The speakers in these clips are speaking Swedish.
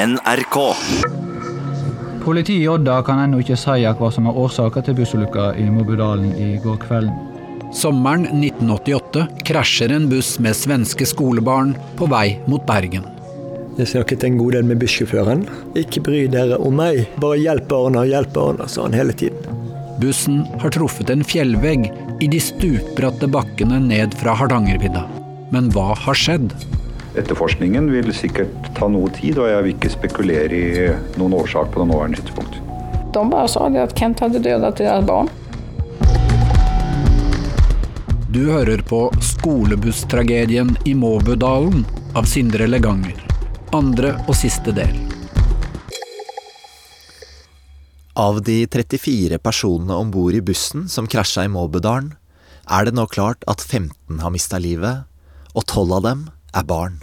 NRK. Politiet i Odda kan ennå ikke si hva som er årsaken til bussulykka i Morbudalen i går kvelden. Sommeren 1988 krasjer en buss med svenske skolebarn på vei mot Bergen. Jeg snakket en god del med bussjåføren. Ikke bry dere om meg, bare hjelp barna, hjelp barna, sa han hele tiden. Bussen har truffet en fjellvegg i de stupbratte bakkene ned fra Hardangervidda. Men hva har skjedd? Etterforskningen vil sikkert ta noe tid, og jeg vil ikke spekulere i noen årsak på det nåværende tidspunkt. De bara sa det att Kent hade dödat deras barn. Du hører på Skolebusstragedien i Måbudalen av Sindre Leganger. Andre og siste del. Av de 34 personene om bord i bussen som krasja i Måbudalen, er det nå klart at 15 har mista livet, og 12 av dem er barn.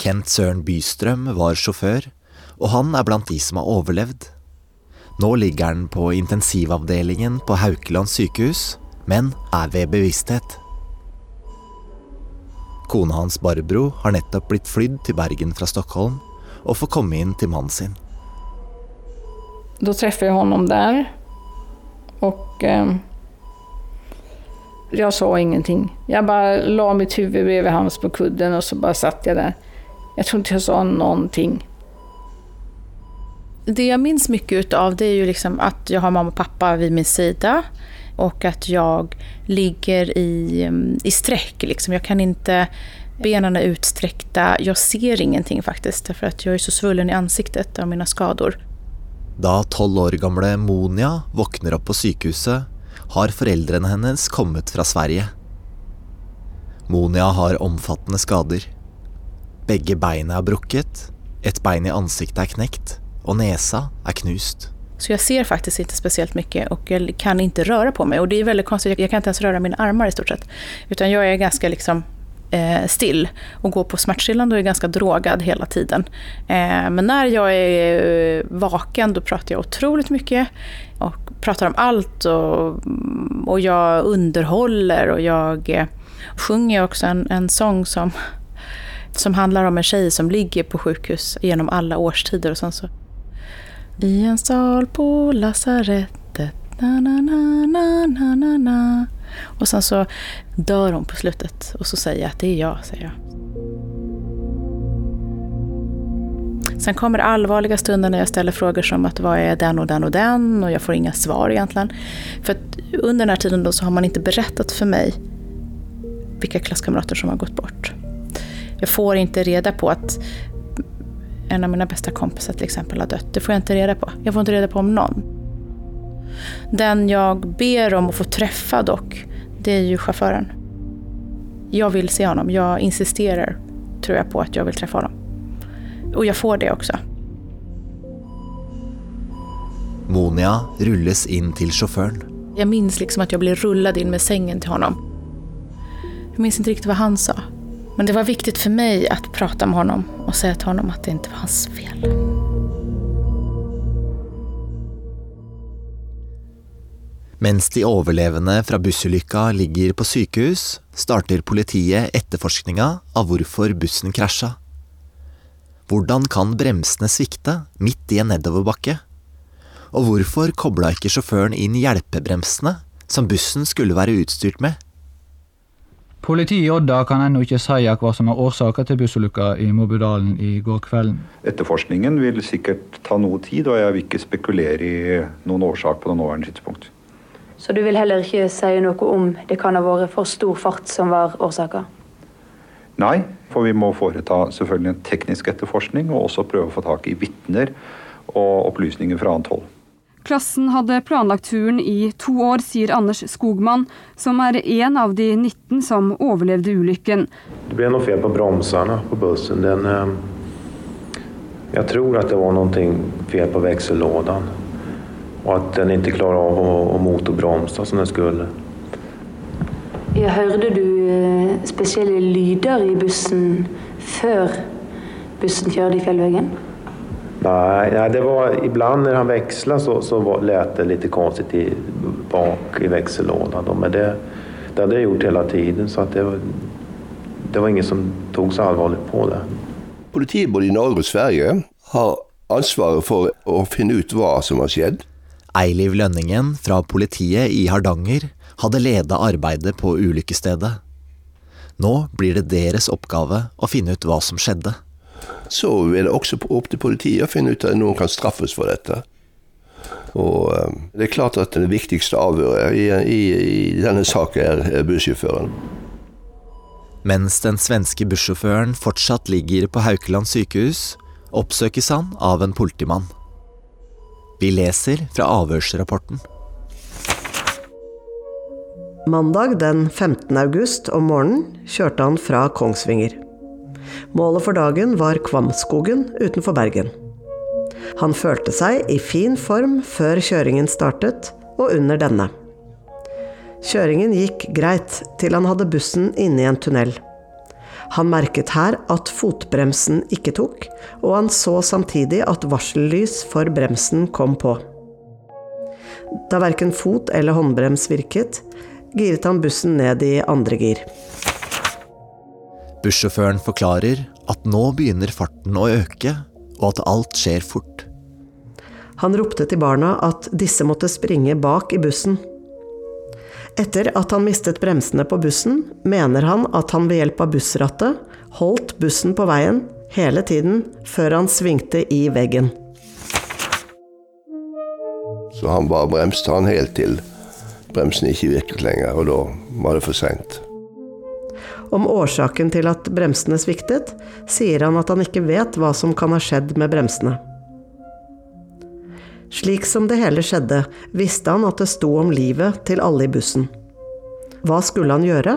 Kent Søren Bystrøm var sjåfør, og han er blant de som har overlevd. Nå ligger han på intensivavdelingen på Haukeland sykehus, men er ved bevissthet. Kona hans Barbro har nettopp blitt flydd til Bergen fra Stockholm og får komme inn til mannen sin. Då träffade jag honom där. Och eh, jag sa ingenting. Jag bara la mitt huvud bredvid hans på kudden och så bara satt jag där. Jag tror inte jag sa någonting. Det jag minns mycket utav det är ju liksom att jag har mamma och pappa vid min sida och att jag ligger i, mm, i sträck. Liksom. Jag kan inte, benen är utsträckta, jag ser ingenting faktiskt därför att jag är så svullen i ansiktet av mina skador. Da tolv år gamle Monia våkner opp på sykehuset, har foreldrene hennes kommet fra Sverige. Monia har omfattende skader. Begge beina er brukket, ett bein i ansiktet er knekt, og nesa er knust. Så jag ser faktiskt inte speciellt mycket och jag kan inte röra på mig. Och det är väldigt konstigt, jag kan inte ens röra mina armar i stort sett. Utan jag är ganska liksom eh, still och går på smärtstillande och är ganska drogad hela tiden. Eh, men när jag är eh, vaken då pratar jag otroligt mycket och pratar om allt och, och jag underhåller och jag eh, sjunger också en, en sång som, som handlar om en tjej som ligger på sjukhus genom alla årstider och sen så i en sal på lasarettet, na na na na na na na och sen så dör hon på slutet och så säger jag att det är jag, säger jag. Sen kommer allvarliga stunder när jag ställer frågor som att vad är den och den och den och jag får inga svar egentligen. För att under den här tiden då så har man inte berättat för mig vilka klasskamrater som har gått bort. Jag får inte reda på att en av mina bästa kompisar till exempel har dött. Det får jag inte reda på. Jag får inte reda på om någon. Den jag ber om att få träffa dock, det är ju chauffören. Jag vill se honom. Jag insisterar, tror jag, på att jag vill träffa honom. Och jag får det också. Monia rulles inn til sjåføren. Jag minns liksom att jag blev rullad in med sängen till honom. Jag minns inte riktigt vad han sa. Men det var viktigt för mig att prata med honom och säga till honom att det inte var hans fel. Mens de overlevende fra bussulykka ligger på sykehus, starter politiet etterforskninga av hvorfor bussen krasja. Hvordan kan bremsene svikte midt i en nedoverbakke? Og hvorfor kobla ikke sjåføren inn hjelpebremsene, som bussen skulle være utstyrt med? Politiet i Odda kan ennå ikke si hva som er årsaken til bussulykka i Morbudalen i går kvelden. Etterforskningen vil sikkert ta noe tid, og jeg vil ikke spekulere i noen årsak på det nåværende tidspunkt. Så du vil heller ikke si noe om det kan ha vært for stor fart som var årsaka? Nei, for vi må foreta selvfølgelig en teknisk etterforskning, og også prøve å få tak i vitner og opplysninger fra annet hold. Klassen hadde planlagt turen i to år, sier Anders Skogman, som er en av de 19 som overlevde ulykken. Det ble noe feil på bromsene på bussen. Den, eh, jeg tror at det var noe feil på växellådan og at den ikke klarer av å motorbromsa som den skulle. Ja, hørte du eh, spesielle lyder i bussen før bussen kjørte i fjellveggen? Nej, nej, det var ibland när han växlade så, så var, lät det lite konstigt i, bak i växellådan. Då, men det, det hade jag gjort hela tiden så att det, var, det var ingen som tog så allvarligt på det. Politiet både i Norge og Sverige har ansvaret for å finne ut hva som har skjedd. Eiliv Lønningen fra politiet i Hardanger hadde leda arbeidet på ulykkesstedet. Nå blir det deres oppgave å finne ut hva som skjedde. Så er det også opp til politiet å finne ut at noen kan straffes for dette. Og eh, det er klart at det viktigste avhøret i, i, i denne saken er bussjåføren. Mens den svenske bussjåføren fortsatt ligger på Haukeland sykehus, oppsøkes han av en politimann. Vi leser fra avhørsrapporten. Mandag den 15. august om morgenen kjørte han fra Kongsvinger. Målet for dagen var Kvamskogen utenfor Bergen. Han følte seg i fin form før kjøringen startet, og under denne. Kjøringen gikk greit til han hadde bussen inne i en tunnel. Han merket her at fotbremsen ikke tok, og han så samtidig at varsellys for bremsen kom på. Da verken fot eller håndbrems virket, giret han bussen ned i andre gir. Bussjåføren forklarer at nå begynner farten å øke, og at alt skjer fort. Han ropte til barna at disse måtte springe bak i bussen. Etter at han mistet bremsene på bussen, mener han at han ved hjelp av bussrattet holdt bussen på veien hele tiden før han svingte i veggen. Så han bare bremste han helt til bremsen ikke virket lenger, og da var det for seint. Om årsaken til at bremsene sviktet, sier han at han ikke vet hva som kan ha skjedd med bremsene. Slik som det hele skjedde, visste han at det sto om livet til alle i bussen. Hva skulle han gjøre?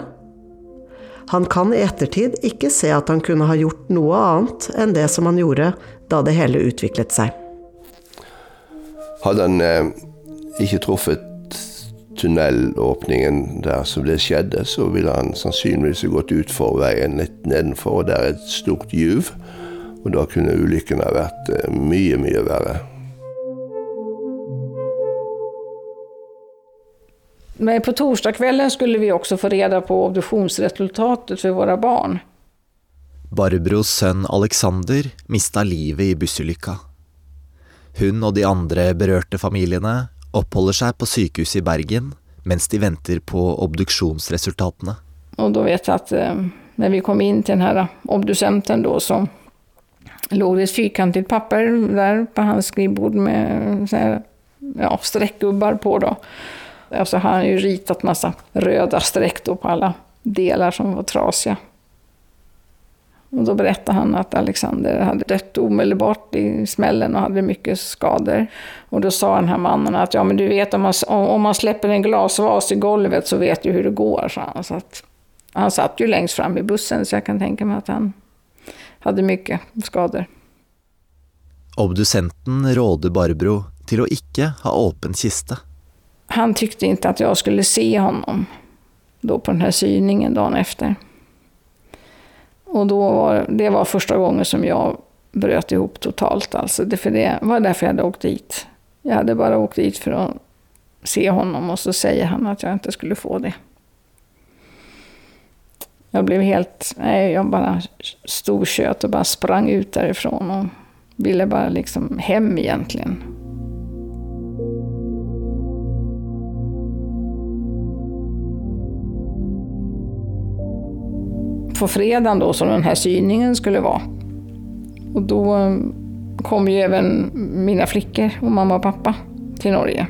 Han kan i ettertid ikke se at han kunne ha gjort noe annet enn det som han gjorde da det hele utviklet seg. Hadde han eh, ikke truffet tunnelåpningen der som det skjedde, så ville han sannsynligvis gått utfor veien litt nedenfor, og der er et stort juv. Og da kunne ulykken ha vært eh, mye, mye verre. Men på torsdagskvällen skulle vi också få reda på obduktionsresultatet för våra barn. Barbros sønn Alexander mista livet i bussulykka. Hun og de andre berørte familiene oppholder seg på sykehuset i Bergen mens de venter på obduksjonsresultatene. Och då vet jag att eh, när vi kom in till den här obducenten då så låg det ett fyrkantigt papper där på hans skrivbord med så här, ja, streckgubbar på då. Alltså han har ju ritat massa röda streck då på alla delar som var trasiga. Och då berättade han att Alexander hade dött omedelbart i smällen och hade mycket skador. Och då sa den här mannen att ja men du vet om man, om man släpper en glasvas i golvet så vet du hur det går, sa han. Så att, han satt ju längst fram i bussen så jag kan tänka mig att han hade mycket skador. Obducenten rådde Barbro till att inte ha öppen kista han tyckte inte att jag skulle se honom då på den här syningen dagen efter. Och då var, det var första gången som jag bröt ihop totalt. Alltså. Det, för det var därför jag hade åkt dit. Jag hade bara åkt dit för att se honom och så säger han att jag inte skulle få det. Jag blev helt... Nej, jag bara storkött och bara sprang ut därifrån och ville bara liksom hem egentligen. På fredagen då som den här syningen skulle vara. Och då eh, kom ju även mina flickor och mamma och pappa till Norge.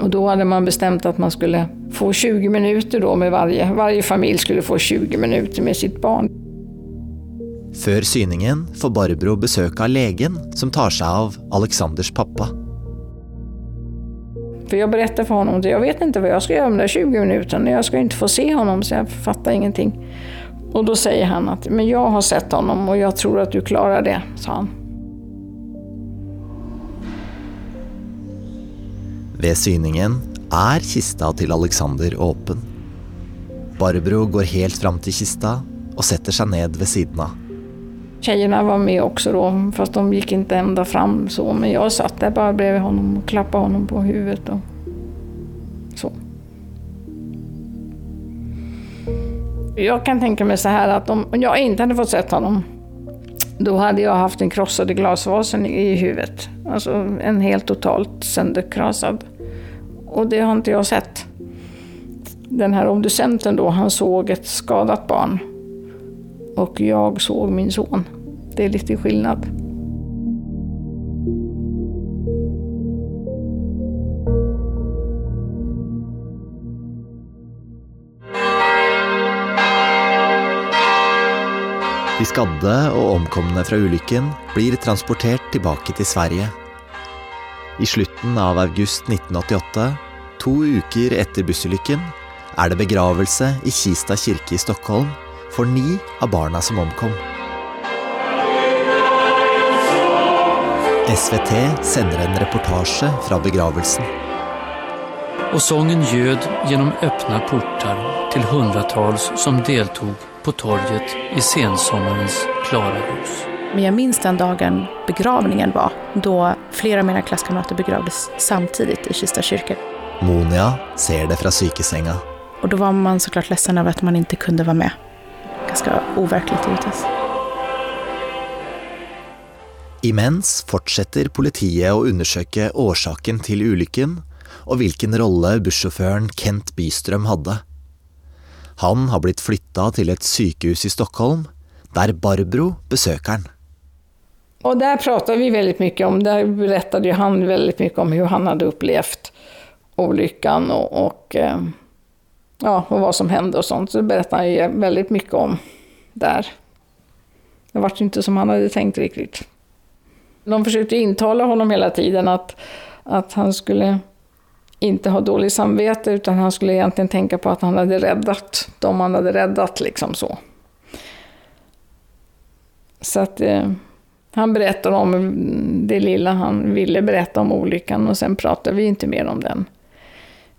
Och då hade man bestämt att man skulle få 20 minuter då med varje, varje familj skulle få 20 minuter med sitt barn. Før syningen får Barbro besøk av legen som tar seg av Alexanders pappa. För jag berättade för honom att jag vet inte vad jag ska göra med de där 20 minuterna. Jag ska inte få se honom så jag fattar ingenting. Och då säger han att men jag har sett honom och jag tror att du klarar det, sa han. Ved syningen er kista til Alexander åpen. Barbro går helt fram til kista og setter seg ned ved siden av. Tjejerna var med också då, fast de gick inte ända fram så. Men jag satt där bara bredvid honom och klappade honom på huvudet och så. Jag kan tänka mig så här att om jag inte hade fått sett honom Då hade jag haft den krossade glasvasen i huvudet. Alltså en helt totalt sönderkrasad. Och det har inte jag sett. Den här obducenten då, han såg ett skadat barn. Och jag såg min son. Det är lite skillnad. De skadde og omkomne fra ulykken blir transportert tilbake til Sverige. I slutten av august 1988, to uker etter bussulykken, er det begravelse i Kista kirke i Stockholm for ni av barna som omkom. SVT sender en reportasje fra begravelsen. Och sången ljöd genom öppna portar till hundratals som deltog på torget i sensommarens klara ljus. Men jag minns den dagen begravningen var, då flera av mina klasskamrater begravdes samtidigt i Kista kyrka. Monia ser det fra sykesenga. Och då var man såklart ledsen över att man inte kunde vara med. Ganska overkligt givetvis. Imens fortsetter politiet å undersøke årsaken til ulykken og hvilken rolle bussjåføren Kent Bystrøm hadde. Han har blitt flytta til et sykehus i Stockholm, der Barbro besøker han. Och där pratade vi väldigt mycket om, där berättade ju han väldigt mycket om hur han hade upplevt olyckan och, eh, och, ja, och vad som hände och sånt. Så det berättade han ju väldigt mycket om där. Det var inte som han hade tänkt riktigt. De försökte intala honom hela tiden att, att han skulle inte ha dåligt samvete utan han skulle egentligen tänka på att han hade räddat dem han hade räddat. liksom så. Så att eh, han berättade om det lilla han ville berätta om olyckan och sen pratade vi inte mer om den.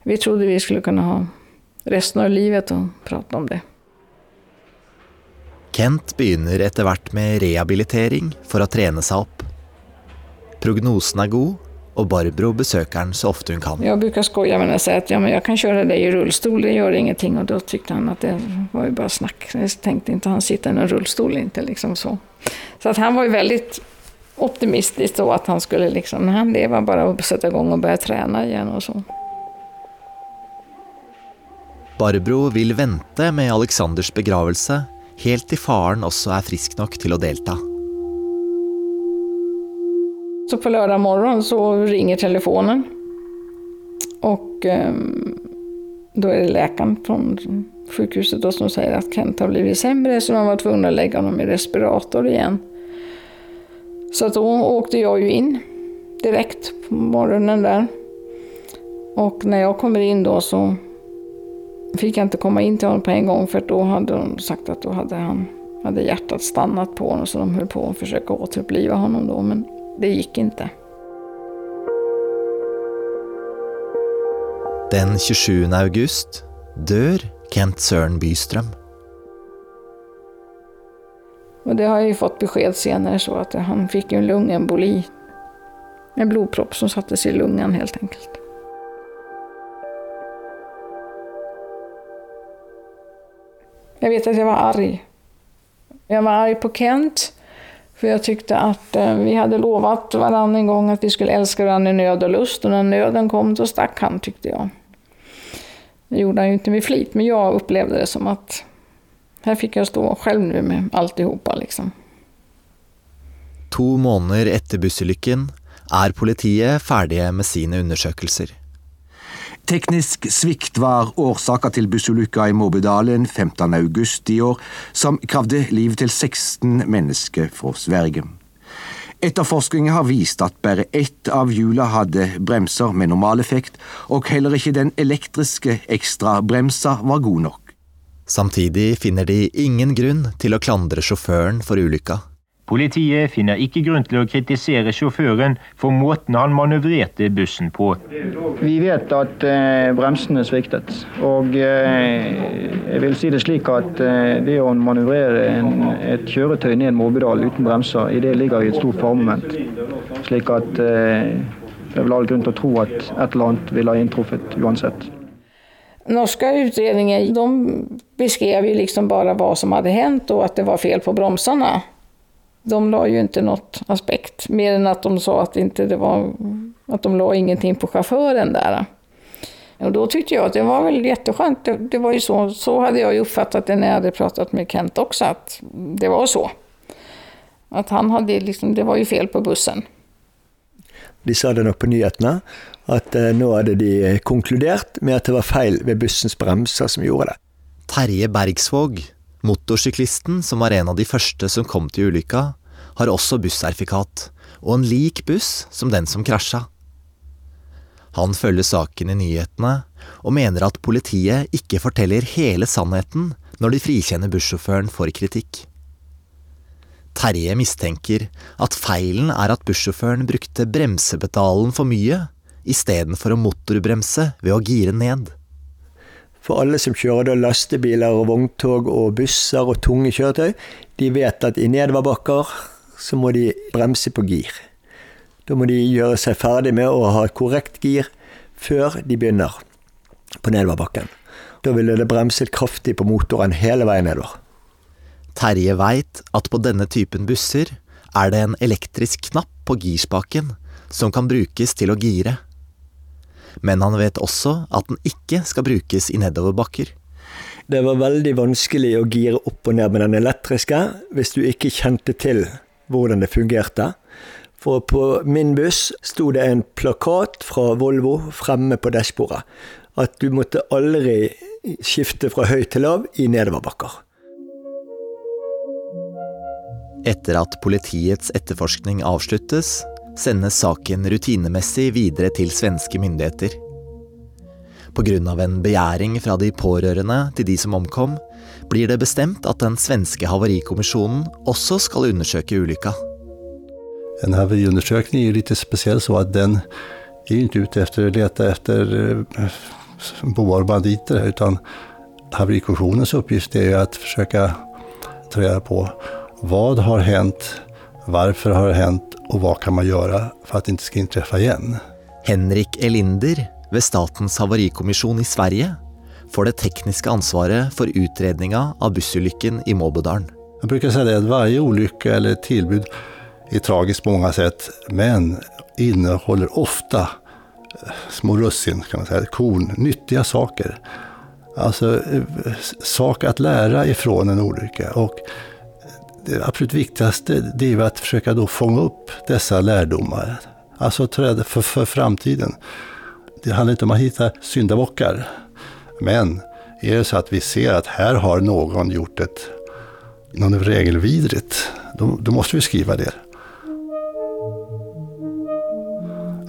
Vi trodde vi skulle kunna ha resten av livet och prata om det. Kent begynner etter hvert med rehabilitering för att träna sig upp. Prognosen är god, og Barbro besøker han så ofte hun kan. Jag brukar skoja med henne och säga att ja, men jag kan köra dig i rullstol, det gör ingenting. Och då tyckte han att det var ju bara snack. Jag tänkte inte han sitta i en rullstol, inte liksom så. Så att han var ju väldigt optimistisk då att han skulle liksom, nej, det var bara att sätta igång och börja träna igen och så. Barbro vil vente med Alexanders begravelse helt til faren også er frisk nok til å delta. Så på lördag morgon så ringer telefonen. Och eh, då är det läkaren från sjukhuset då som säger att Kent har blivit sämre så de var tvungna att lägga honom i respirator igen. Så att då åkte jag ju in direkt på morgonen där. Och när jag kommer in då så fick jag inte komma in till honom på en gång för då hade de sagt att då hade, han, hade hjärtat stannat på honom så de höll på att försöka återuppliva honom då. Men det gick inte. Den 27. august dør Kent Søren Bystrøm. Och det har jag ju fått besked senare så att han fick en lungemboli. En blodpropp som sattes i lungan helt enkelt. Jag vet att jag var arg. Jag var arg på Kent. För jag tyckte att eh, vi hade lovat varandra en gång att vi skulle älska varandra i nöd och lust. Och när nöden kom då stack han tyckte jag. Det gjorde han ju inte med flit, men jag upplevde det som att här fick jag stå själv nu med alltihopa liksom. Två månader efter bussolyckan är polisen färdiga med sina undersökningar. Teknisk svikt var årsaka til bussulykka i Måbydalen 15. august i år, som kravde liv til 16 mennesker fra Sverige. Etterforskningen har vist at bare ett av hjula hadde bremser med normal effekt, og heller ikke den elektriske ekstrabremsa var god nok. Samtidig finner de ingen grunn til å klandre sjåføren for ulykka. Politiet finner ikke grunn til å kritisere sjåføren for måten han manøvrerte bussen på. Vi vet at eh, bremsene sviktet. Og eh, jeg vil si det slik at eh, det å manøvrere en, et kjøretøy ned Måbydal uten bremser, i det ligger i et stort faremoment. Slik at eh, det er vel all grunn til å tro at et eller annet ville ha inntruffet uansett. Norska utredningen de beskrev ju liksom bara vad som hade hänt och att det var fel på bromsarna. De la ju inte något aspekt, mer än att de sa att, inte det var, att de la ingenting på chauffören där. Och då tyckte jag att det var väl jätteskönt. Det, det var ju så, så hade jag ju uppfattat det när jag hade pratat med Kent också, att det var så. Att han hade liksom, det var ju fel på bussen. De sa det nok på nyhetene, at eh, nå hadde de konkludert med at det var feil ved bussens bremser som gjorde det. Terje Bergsvåg, motorsyklisten som var en av de første som kom til ulykka, har også bussertifikat, og en lik buss som den som krasja. Han følger saken i nyhetene, og mener at politiet ikke forteller hele sannheten når de frikjenner bussjåføren for kritikk. Terje mistenker at feilen er at bussjåføren brukte bremsepedalen for mye, istedenfor å motorbremse ved å gire ned. For alle som kjører da lastebiler og vogntog og busser og tunge kjøretøy, de vet at i nedoverbakker så må de bremse på gir. Da må de gjøre seg ferdig med å ha korrekt gir før de begynner på nedoverbakken. Da ville det bremset kraftig på motoren hele veien nedover. Terje veit at på denne typen busser er det en elektrisk knapp på girspaken som kan brukes til å gire. Men han vet også at den ikke skal brukes i nedoverbakker. Det var veldig vanskelig å gire opp og ned med den elektriske hvis du ikke kjente til hvordan det fungerte. For på min buss sto det en plakat fra Volvo fremme på dashbordet. At du måtte aldri skifte fra høy til lav i nedoverbakker. Etter at politiets etterforskning avsluttes, sendes saken rutinemessig videre til svenske myndigheter. Pga. en begjæring fra de pårørende til de som omkom, blir det bestemt at den svenske havarikommisjonen også skal undersøke ulykka. En haveriundersökning är lite speciell så att den är inte ute efter att leta efter eh, bovar och banditer utan haverikommissionens uppgift är att försöka ta reda på vad har hänt, varför har det hänt och vad kan man göra för att det inte ska inträffa igen. Henrik Elinder ved Statens havarikommisjon i Sverige får det tekniske ansvaret for utredninga av bussulykken i Måbodalen. Jag brukar säga att varje olycka eller tillbud är tragiskt på många sätt, men innehåller ofta eh, små russin, kan man säga, korn, nyttiga saker. Alltså eh, saker att lära ifrån en olycka. Och det absolut viktigaste det är ju att försöka då fånga upp dessa lärdomar. Alltså träda för, för framtiden. Det handlar inte om att hitta syndabockar. Men är det så att vi ser att här har någon gjort ett, något regelvidrigt, då, då måste vi skriva det.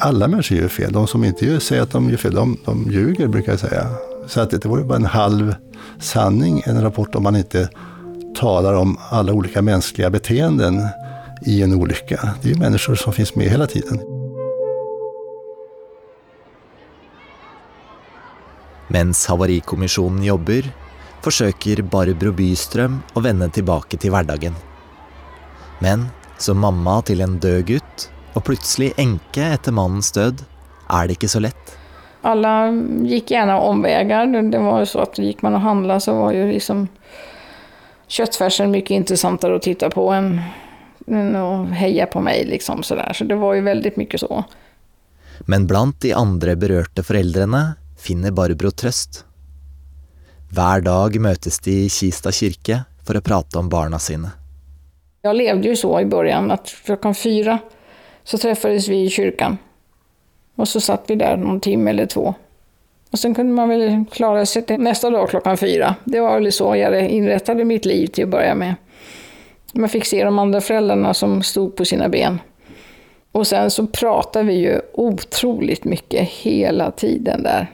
Alla människor gör fel. De som inte gör, säger att de gör fel, de, de ljuger brukar jag säga. Så att det vore ju bara en halv sanning, en rapport om man inte talar om alla olika mänskliga beteenden i en olycka. Det är ju människor som finns med hela tiden. Mens Havarikommisjonen jobber, forsøker Barbro Bystrøm å vende tilbake til hverdagen. Men som mamma til en død gutt, og plutselig enke etter mannens død, er det ikke så lett. Alla gick gärna omvägar. Det var ju så att gick man och handlade så var ju liksom köttfärsen mycket intressantare att titta på än, än att heja på mig. Liksom sådär. Så det var ju väldigt mycket så. Men blant de andre berørte foreldrene finner Barbro trøst. Hver dag møtes de i Kista kirke for å prate om barna sine. Jag levde ju så i början att klockan fyra så träffades vi i kyrkan. Och så satt vi där någon timme eller två. Och sen kunde man väl klara sig till nästa dag klockan fyra. Det var väl så jag inrättade mitt liv till att börja med. Man fick se de andra föräldrarna som stod på sina ben. Och sen så pratade vi ju otroligt mycket hela tiden där.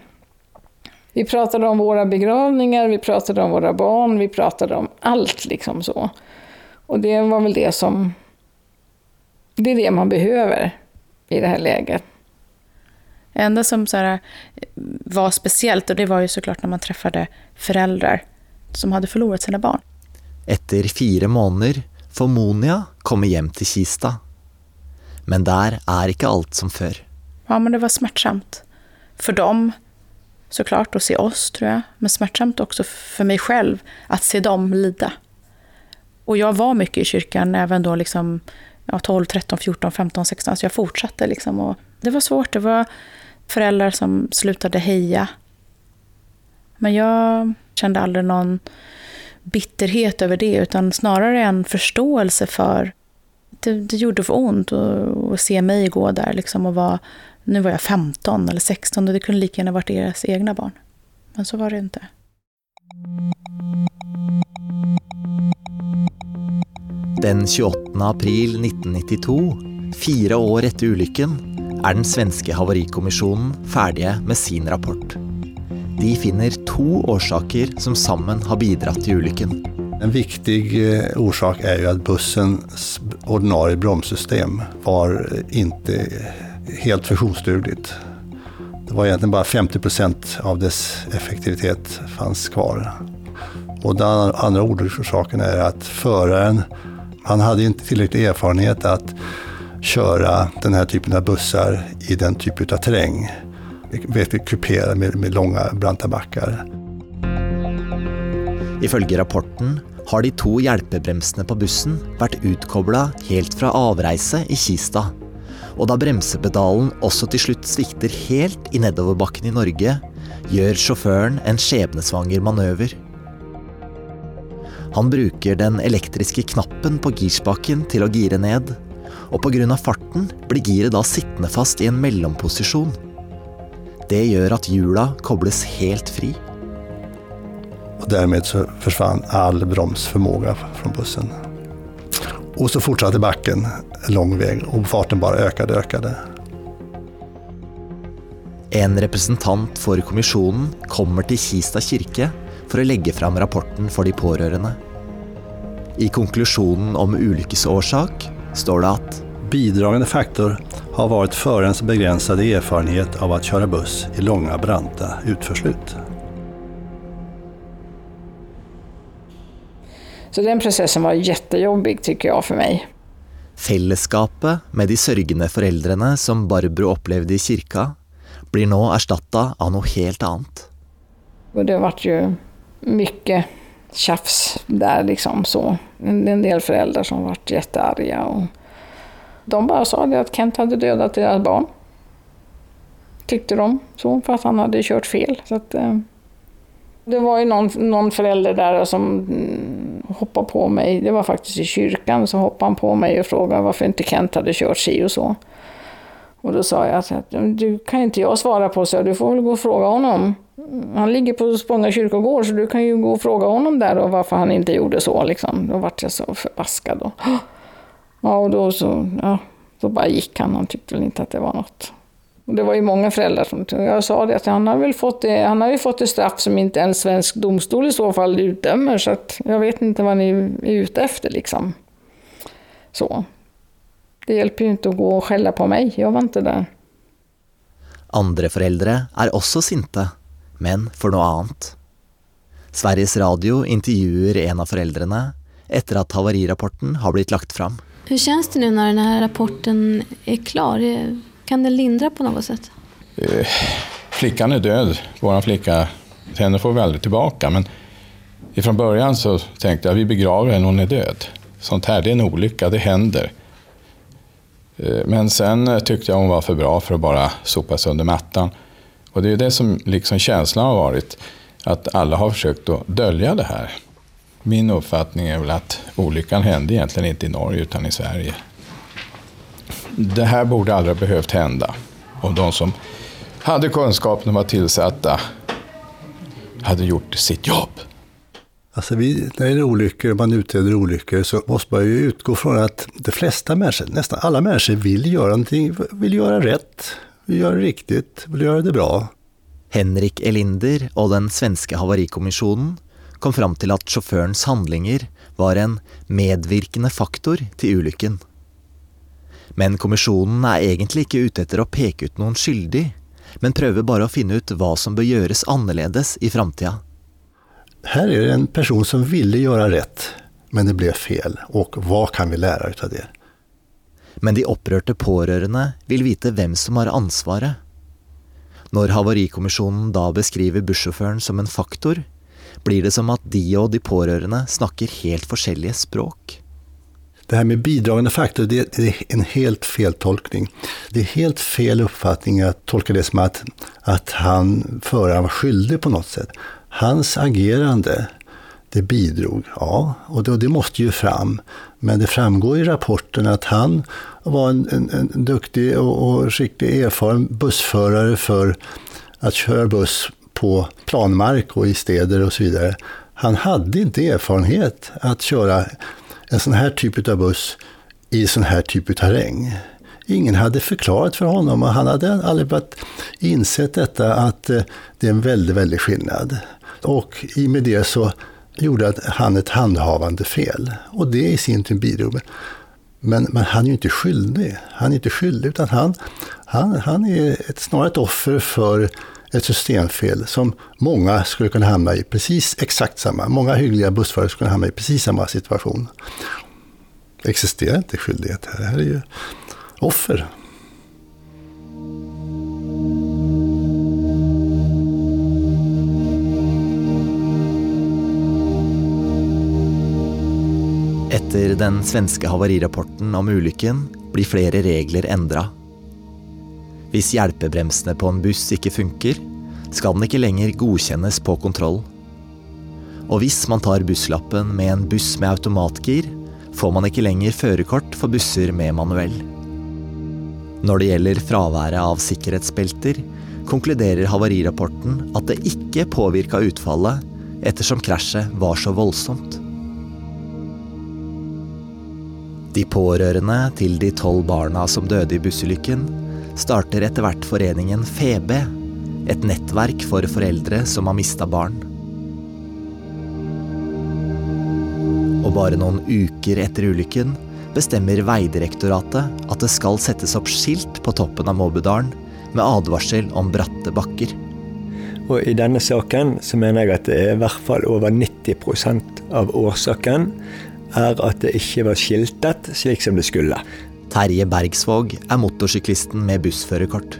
Vi pratade om våra begravningar, vi pratade om våra barn, vi pratade om allt liksom så. Och det var väl det som... Det är det man behöver i det här läget. Det enda som så här, var speciellt, och det var ju såklart när man träffade föräldrar som hade förlorat sina barn. Etter fire måneder får Monia komme hjem til Kista. Men der er ikke alt som før. Ja, men det var smärtsamt. För dem, såklart, att se oss tror jag. Men smärtsamt också för mig själv att se dem lida. Och jag var mycket i kyrkan även då liksom ja, 12, 13, 14, 15, 16. Så jag fortsatte liksom. Och det var svårt. Det var föräldrar som slutade heja. Men jag kände aldrig någon bitterhet över det, utan snarare en förståelse för det, det gjorde för ont att, se mig gå där liksom och vara, nu var jag 15 eller 16 och det kunde lika gärna varit deras egna barn. Men så var det inte. Den 28. april 1992, fyra år efter olyckan, er den svenske havarikommisjonen ferdige med sin rapport. De finner to årsaker som sammen har bidratt til ulykken. En viktig eh, orsak är ju att bussens ordinarie bromssystem var inte helt funktionsdugligt. Det var egentligen bara 50 procent av dess effektivitet fanns kvar. Och den andra orsaken är att föraren, han hade inte tillräcklig erfarenhet att köra den här typen av bussar i den typen av terräng. Väldigt kuperad med, med långa branta backar. Ifølge rapporten har de to hjelpebremsene på bussen vært utkobla helt fra avreise i Kista. Og da bremsepedalen også til slutt svikter helt i nedoverbakken i Norge, gjør sjåføren en skjebnesvanger manøver. Han bruker den elektriske knappen på girspaken til å gire ned, og pga. farten blir giret da sittende fast i en mellomposisjon. Det gjør at hjula kobles helt fri. Och därmed så försvann all bromsförmåga från bussen. Och så fortsatte backen en lång väg och farten bara ökade och ökade. En representant for kommisjonen kommer til Kista kirke for å legge fram rapporten for de pårørende. I konklusjonen om ulykkesårsak står det at Bidragande faktor har varit förarens begränsade erfarenhet av att köra buss i långa branta utförslut. Så den processen var jättejobbig tycker jag för mig. Fellesskapet med de sørgende foreldrene som Barbro opplevde i kirka, blir nå erstatta av noe helt annet. Och det vart ju mycket tjafs där liksom så. En del föräldrar som varit jättearga. Och de bara sa det att Kent hade dödat deras barn. Tyckte de så, för att han hade kört fel. Så att, eh, det var ju någon, någon förälder där som mm, hoppade på mig. Det var faktiskt i kyrkan. Så hoppade han på mig och frågade varför inte Kent hade kört si och så. Och då sa jag att du kan inte jag svara på, så du får väl gå och fråga honom. Han ligger på Spånga kyrkogård så du kan ju gå och fråga honom där och varför han inte gjorde så. Liksom. Då vart jag så förbaskad. Och, ja, och då så, ja, då bara gick han. Han tyckte väl inte att det var något. Och det var ju många föräldrar som jag sa det att han har väl fått det, han har ju fått ett straff som inte en svensk domstol i så fall utdömer så att jag vet inte vad ni är ute efter liksom. Så. Det hjälper ju inte att gå och skälla på mig, jag var inte där. Andra föräldrar är också sinta men for noe annet. Sveriges Radio intervjuer en av foreldrene etter at havarirapporten har blitt lagt fram. Hur känns det nu när den här rapporten är klar? Kan den lindra på något sätt? Eh, flickan är död, vår flicka. Henne får vi aldrig tillbaka. Men ifrån början så tänkte jag vi begraver henne, hon är död. Sånt här, det är en olycka, det händer. Eh, men sen tyckte jag hon var för bra för att bara sopas under mattan. Och det är det som liksom känslan har varit. Att alla har försökt att dölja det här. Min uppfattning är väl att olyckan hände egentligen inte i Norge utan i Sverige. Det här borde aldrig ha behövt hända. Och de som hade kunskapen och var tillsatta hade gjort sitt jobb. Alltså vi, när det gäller olyckor, man utreder olyckor, så måste man ju utgå från att de flesta människor, nästan alla människor, vill göra någonting, vill göra rätt, vill göra det riktigt, vill göra det bra. Henrik Elinder og den svenske havarikommisjonen kom fram til at sjåførens handlinger var en medvirkende faktor til ulykken. Men kommisjonen er egentlig ikke ute etter å peke ut noen skyldig, men prøver bare å finne ut hva som bør gjøres annerledes i framtida. Här är det en person som ville göra rätt, men det blev fel. Och vad kan vi lära utav det? Men de opprørte pårørende vil vite hvem som har ansvaret. Når Havarikommisjonen da beskriver bussjåføren som en faktor, blir det som att de och de pårørende snakker helt forskjellige språk. Det här med bidragande faktor, det är en helt fel tolkning. Det är helt fel uppfattning att tolka det som att, att han, föraren var skyldig på något sätt. Hans agerande, det bidrog, ja, och det, det måste ju fram. Men det framgår i rapporten att han var en, en, en duktig och, och skicklig erfaren bussförare för att köra buss på planmark och i städer och så vidare. Han hade inte erfarenhet att köra en sån här typ av buss i sån här typ av terräng. Ingen hade förklarat för honom och han hade aldrig varit insett detta att eh, det är en väldigt, väldigt skillnad. Och i och med det så gjorde att han ett handhavande fel. Och det i sin tur bidrog. Men, men han är ju inte skyldig. Han är inte skyldig utan han, han, han är ett, snarare ett offer för ett systemfel som många skulle kunna hamna i precis exakt samma. Många hyggliga bussförare skulle kunna hamna i precis samma situation. Det existerar inte skyldighet här. Det här är ju offer. Etter den svenske havarirapporten om ulykken blir flere regler endra. Hvis hjelpebremsene på en buss ikke funker, skal den ikke lenger godkjennes på kontroll. Og hvis man tar busslappen med en buss med automatgir, får man ikke lenger førerkort for busser med manuell. Når det gjelder fraværet av sikkerhetsbelter, konkluderer havarirapporten at det ikke påvirka utfallet, ettersom krasjet var så voldsomt. De pårørende til de tolv barna som døde i bussulykken, starter etter hvert foreningen FEB, et nettverk for foreldre som har mista barn. Og bare noen uker etter ulykken bestemmer Vegdirektoratet at det skal settes opp skilt på toppen av Måbudalen med advarsel om bratte bakker. Og i denne saken så mener jeg at det er i hvert fall over 90% av årsaken er at det ikke var skiltet slik som det skulle. Terje Bergsvåg er motorsyklisten med bussførerkort.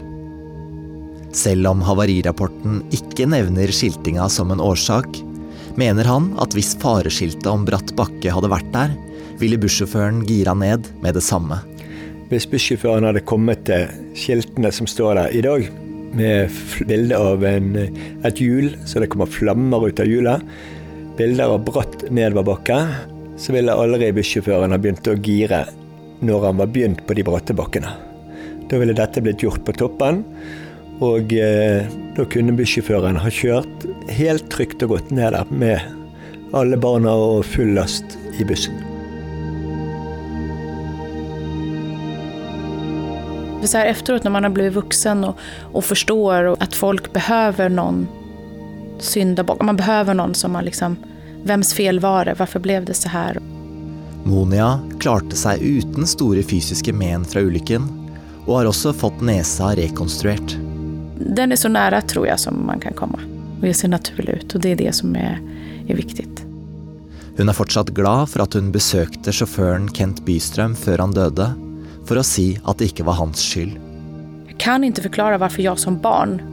Selv om havarirapporten ikke nevner skiltinga som en årsak, mener han at hvis fareskiltet om bratt bakke hadde vært der, ville bussjåføren gira ned med det samme. Hvis bussjåføren hadde kommet til skiltene som står der i dag, med bilde av en, et hjul så det kommer flammer ut av hjulet, bilder av bratt nedoverbakke, så ville aldri bussjåføren ha begynt å gire når han var begynt på de bratte bakkene. Da ville dette blitt gjort på toppen, og eh, da kunne bussjåføren ha kjørt helt trygt og godt ned der med alle barna og full last i bussen. Så här efteråt när man har blivit vuxen och, och förstår att folk behöver någon syndabock. Man behöver någon som man liksom, vems fel var det? Varför blev det så här? Monia klarte seg uten store fysiske men fra ulykken, og har også fått nesa rekonstruert. Den är så nära tror jag som man kan komma. Och det ser naturlig ut och det är det som är, är viktigt. Hun er fortsatt glad for at hun besøkte sjåføren Kent Bystrøm før han døde, for å si at det ikke var hans skyld. Jag kan inte förklara varför jag som barn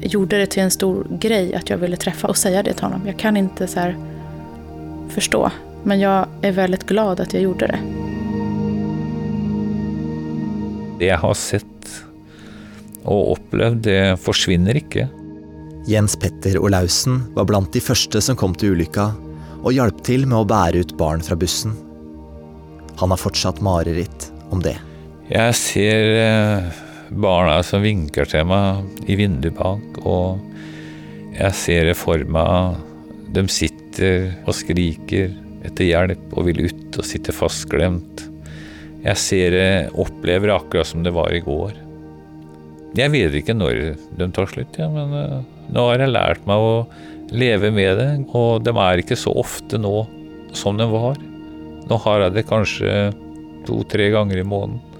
gjorde det till en stor grej att jag ville träffa och säga det till honom. Jag kan inte så här förstå. Men jag är väldigt glad att jag gjorde det. Det jeg har sett og opplevd, det forsvinner ikke. Jens Petter Olaussen var blant de første som kom til ulykka, og hjalp til med å bære ut barn fra bussen. Han har fortsatt mareritt om det. Jeg ser eh, barna som vinker til meg i vinduet bak, og jeg ser det for meg De sitter og skriker etter hjelp og vil ut og sitter fastklemt. Jeg ser det, opplever det akkurat som det var i går. Jeg vet ikke når de tar slutt, ja, men nu nå har jeg lært meg å leve med det. Og de er ikke så ofte nå som de var. Nå har jeg det kanskje to-tre ganger i måneden.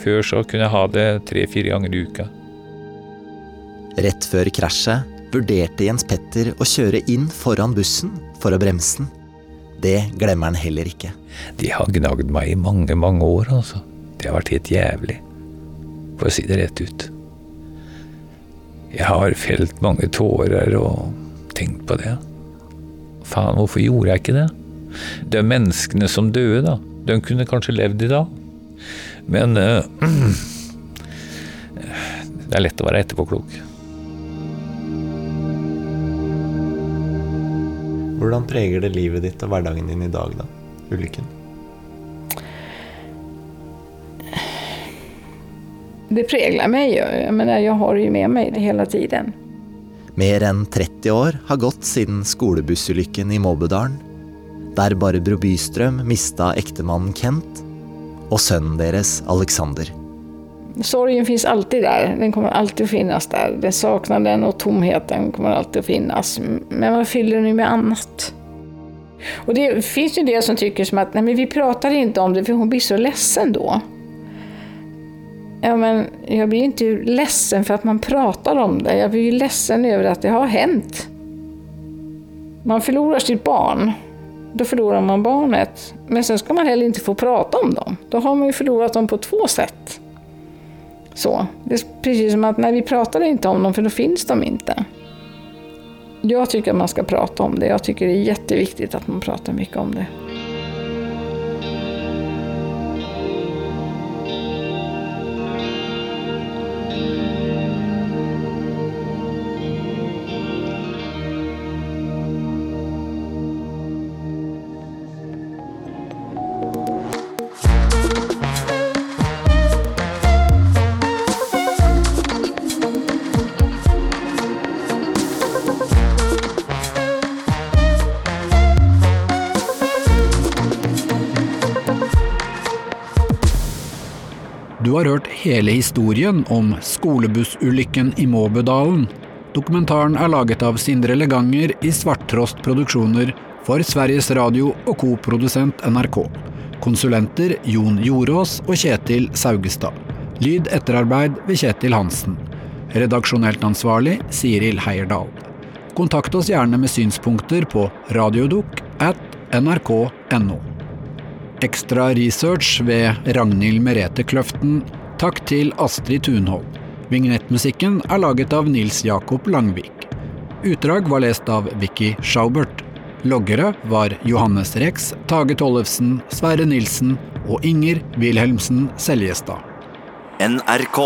Før så kunne jeg ha det tre-fire ganger i uka. Rett før krasjet vurderte Jens Petter å kjøre inn foran bussen for å bremse den. Det glemmer han heller ikke. De har gnagd meg i mange, mange år, altså. Det har vært helt jævlig. For å si det rett ut. Jeg har felt mange tårer og tenkt på det. Faen, hvorfor gjorde jeg ikke det? De menneskene som døde, da, de kunne kanskje levd i dag. Men uh, det er lett å være etterpåklok. Hvordan preger det livet ditt og hverdagen din i dag, da? Ulykken? Det präglar mig. Jag, menar, jag har det ju med mig det hela tiden. Mer enn 30 år har gått siden skolebussulykken i Måbudalen, der Barbro Bystrøm mista ektemannen Kent och sönnen deras Alexander. Sorgen finns alltid där. Den kommer alltid att finnas där. Den saknaden och tomheten kommer alltid att finnas. Men man fyller den med annat. Och det finns ju det som tycker som att nej, men vi pratar inte om det för hon blir så ledsen då. Ja, men jag blir inte ledsen för att man pratar om det. Jag blir ju ledsen över att det har hänt. Man förlorar sitt barn. Då förlorar man barnet. Men sen ska man heller inte få prata om dem. Då har man ju förlorat dem på två sätt. Så. Det är precis som att när vi pratar inte om dem, för då finns de inte. Jag tycker att man ska prata om det. Jag tycker det är jätteviktigt att man pratar mycket om det. Du har hørt hele historien om skolebussulykken i Måbødalen. Dokumentaren er laget av Sindre Leganger i Svarttrost Produksjoner for Sveriges Radio og koprodusent NRK. Konsulenter Jon Jorås og Kjetil Saugestad. Lyd etterarbeid ved Kjetil Hansen. Redaksjonelt ansvarlig Siril Heierdal. Kontakt oss gjerne med synspunkter på radiodukk at nrk.no. Extra research ved Ragnhild Merete Kløften. Takk til Astrid Tunhold. Vignettmusikken er laget av Nils Jakob Langvik. Utdrag var lest av Vicky Schaubert. Loggere var Johannes Rex, Tage Tollefsen, Sverre Nilsen og Inger Wilhelmsen Seljestad. NRK.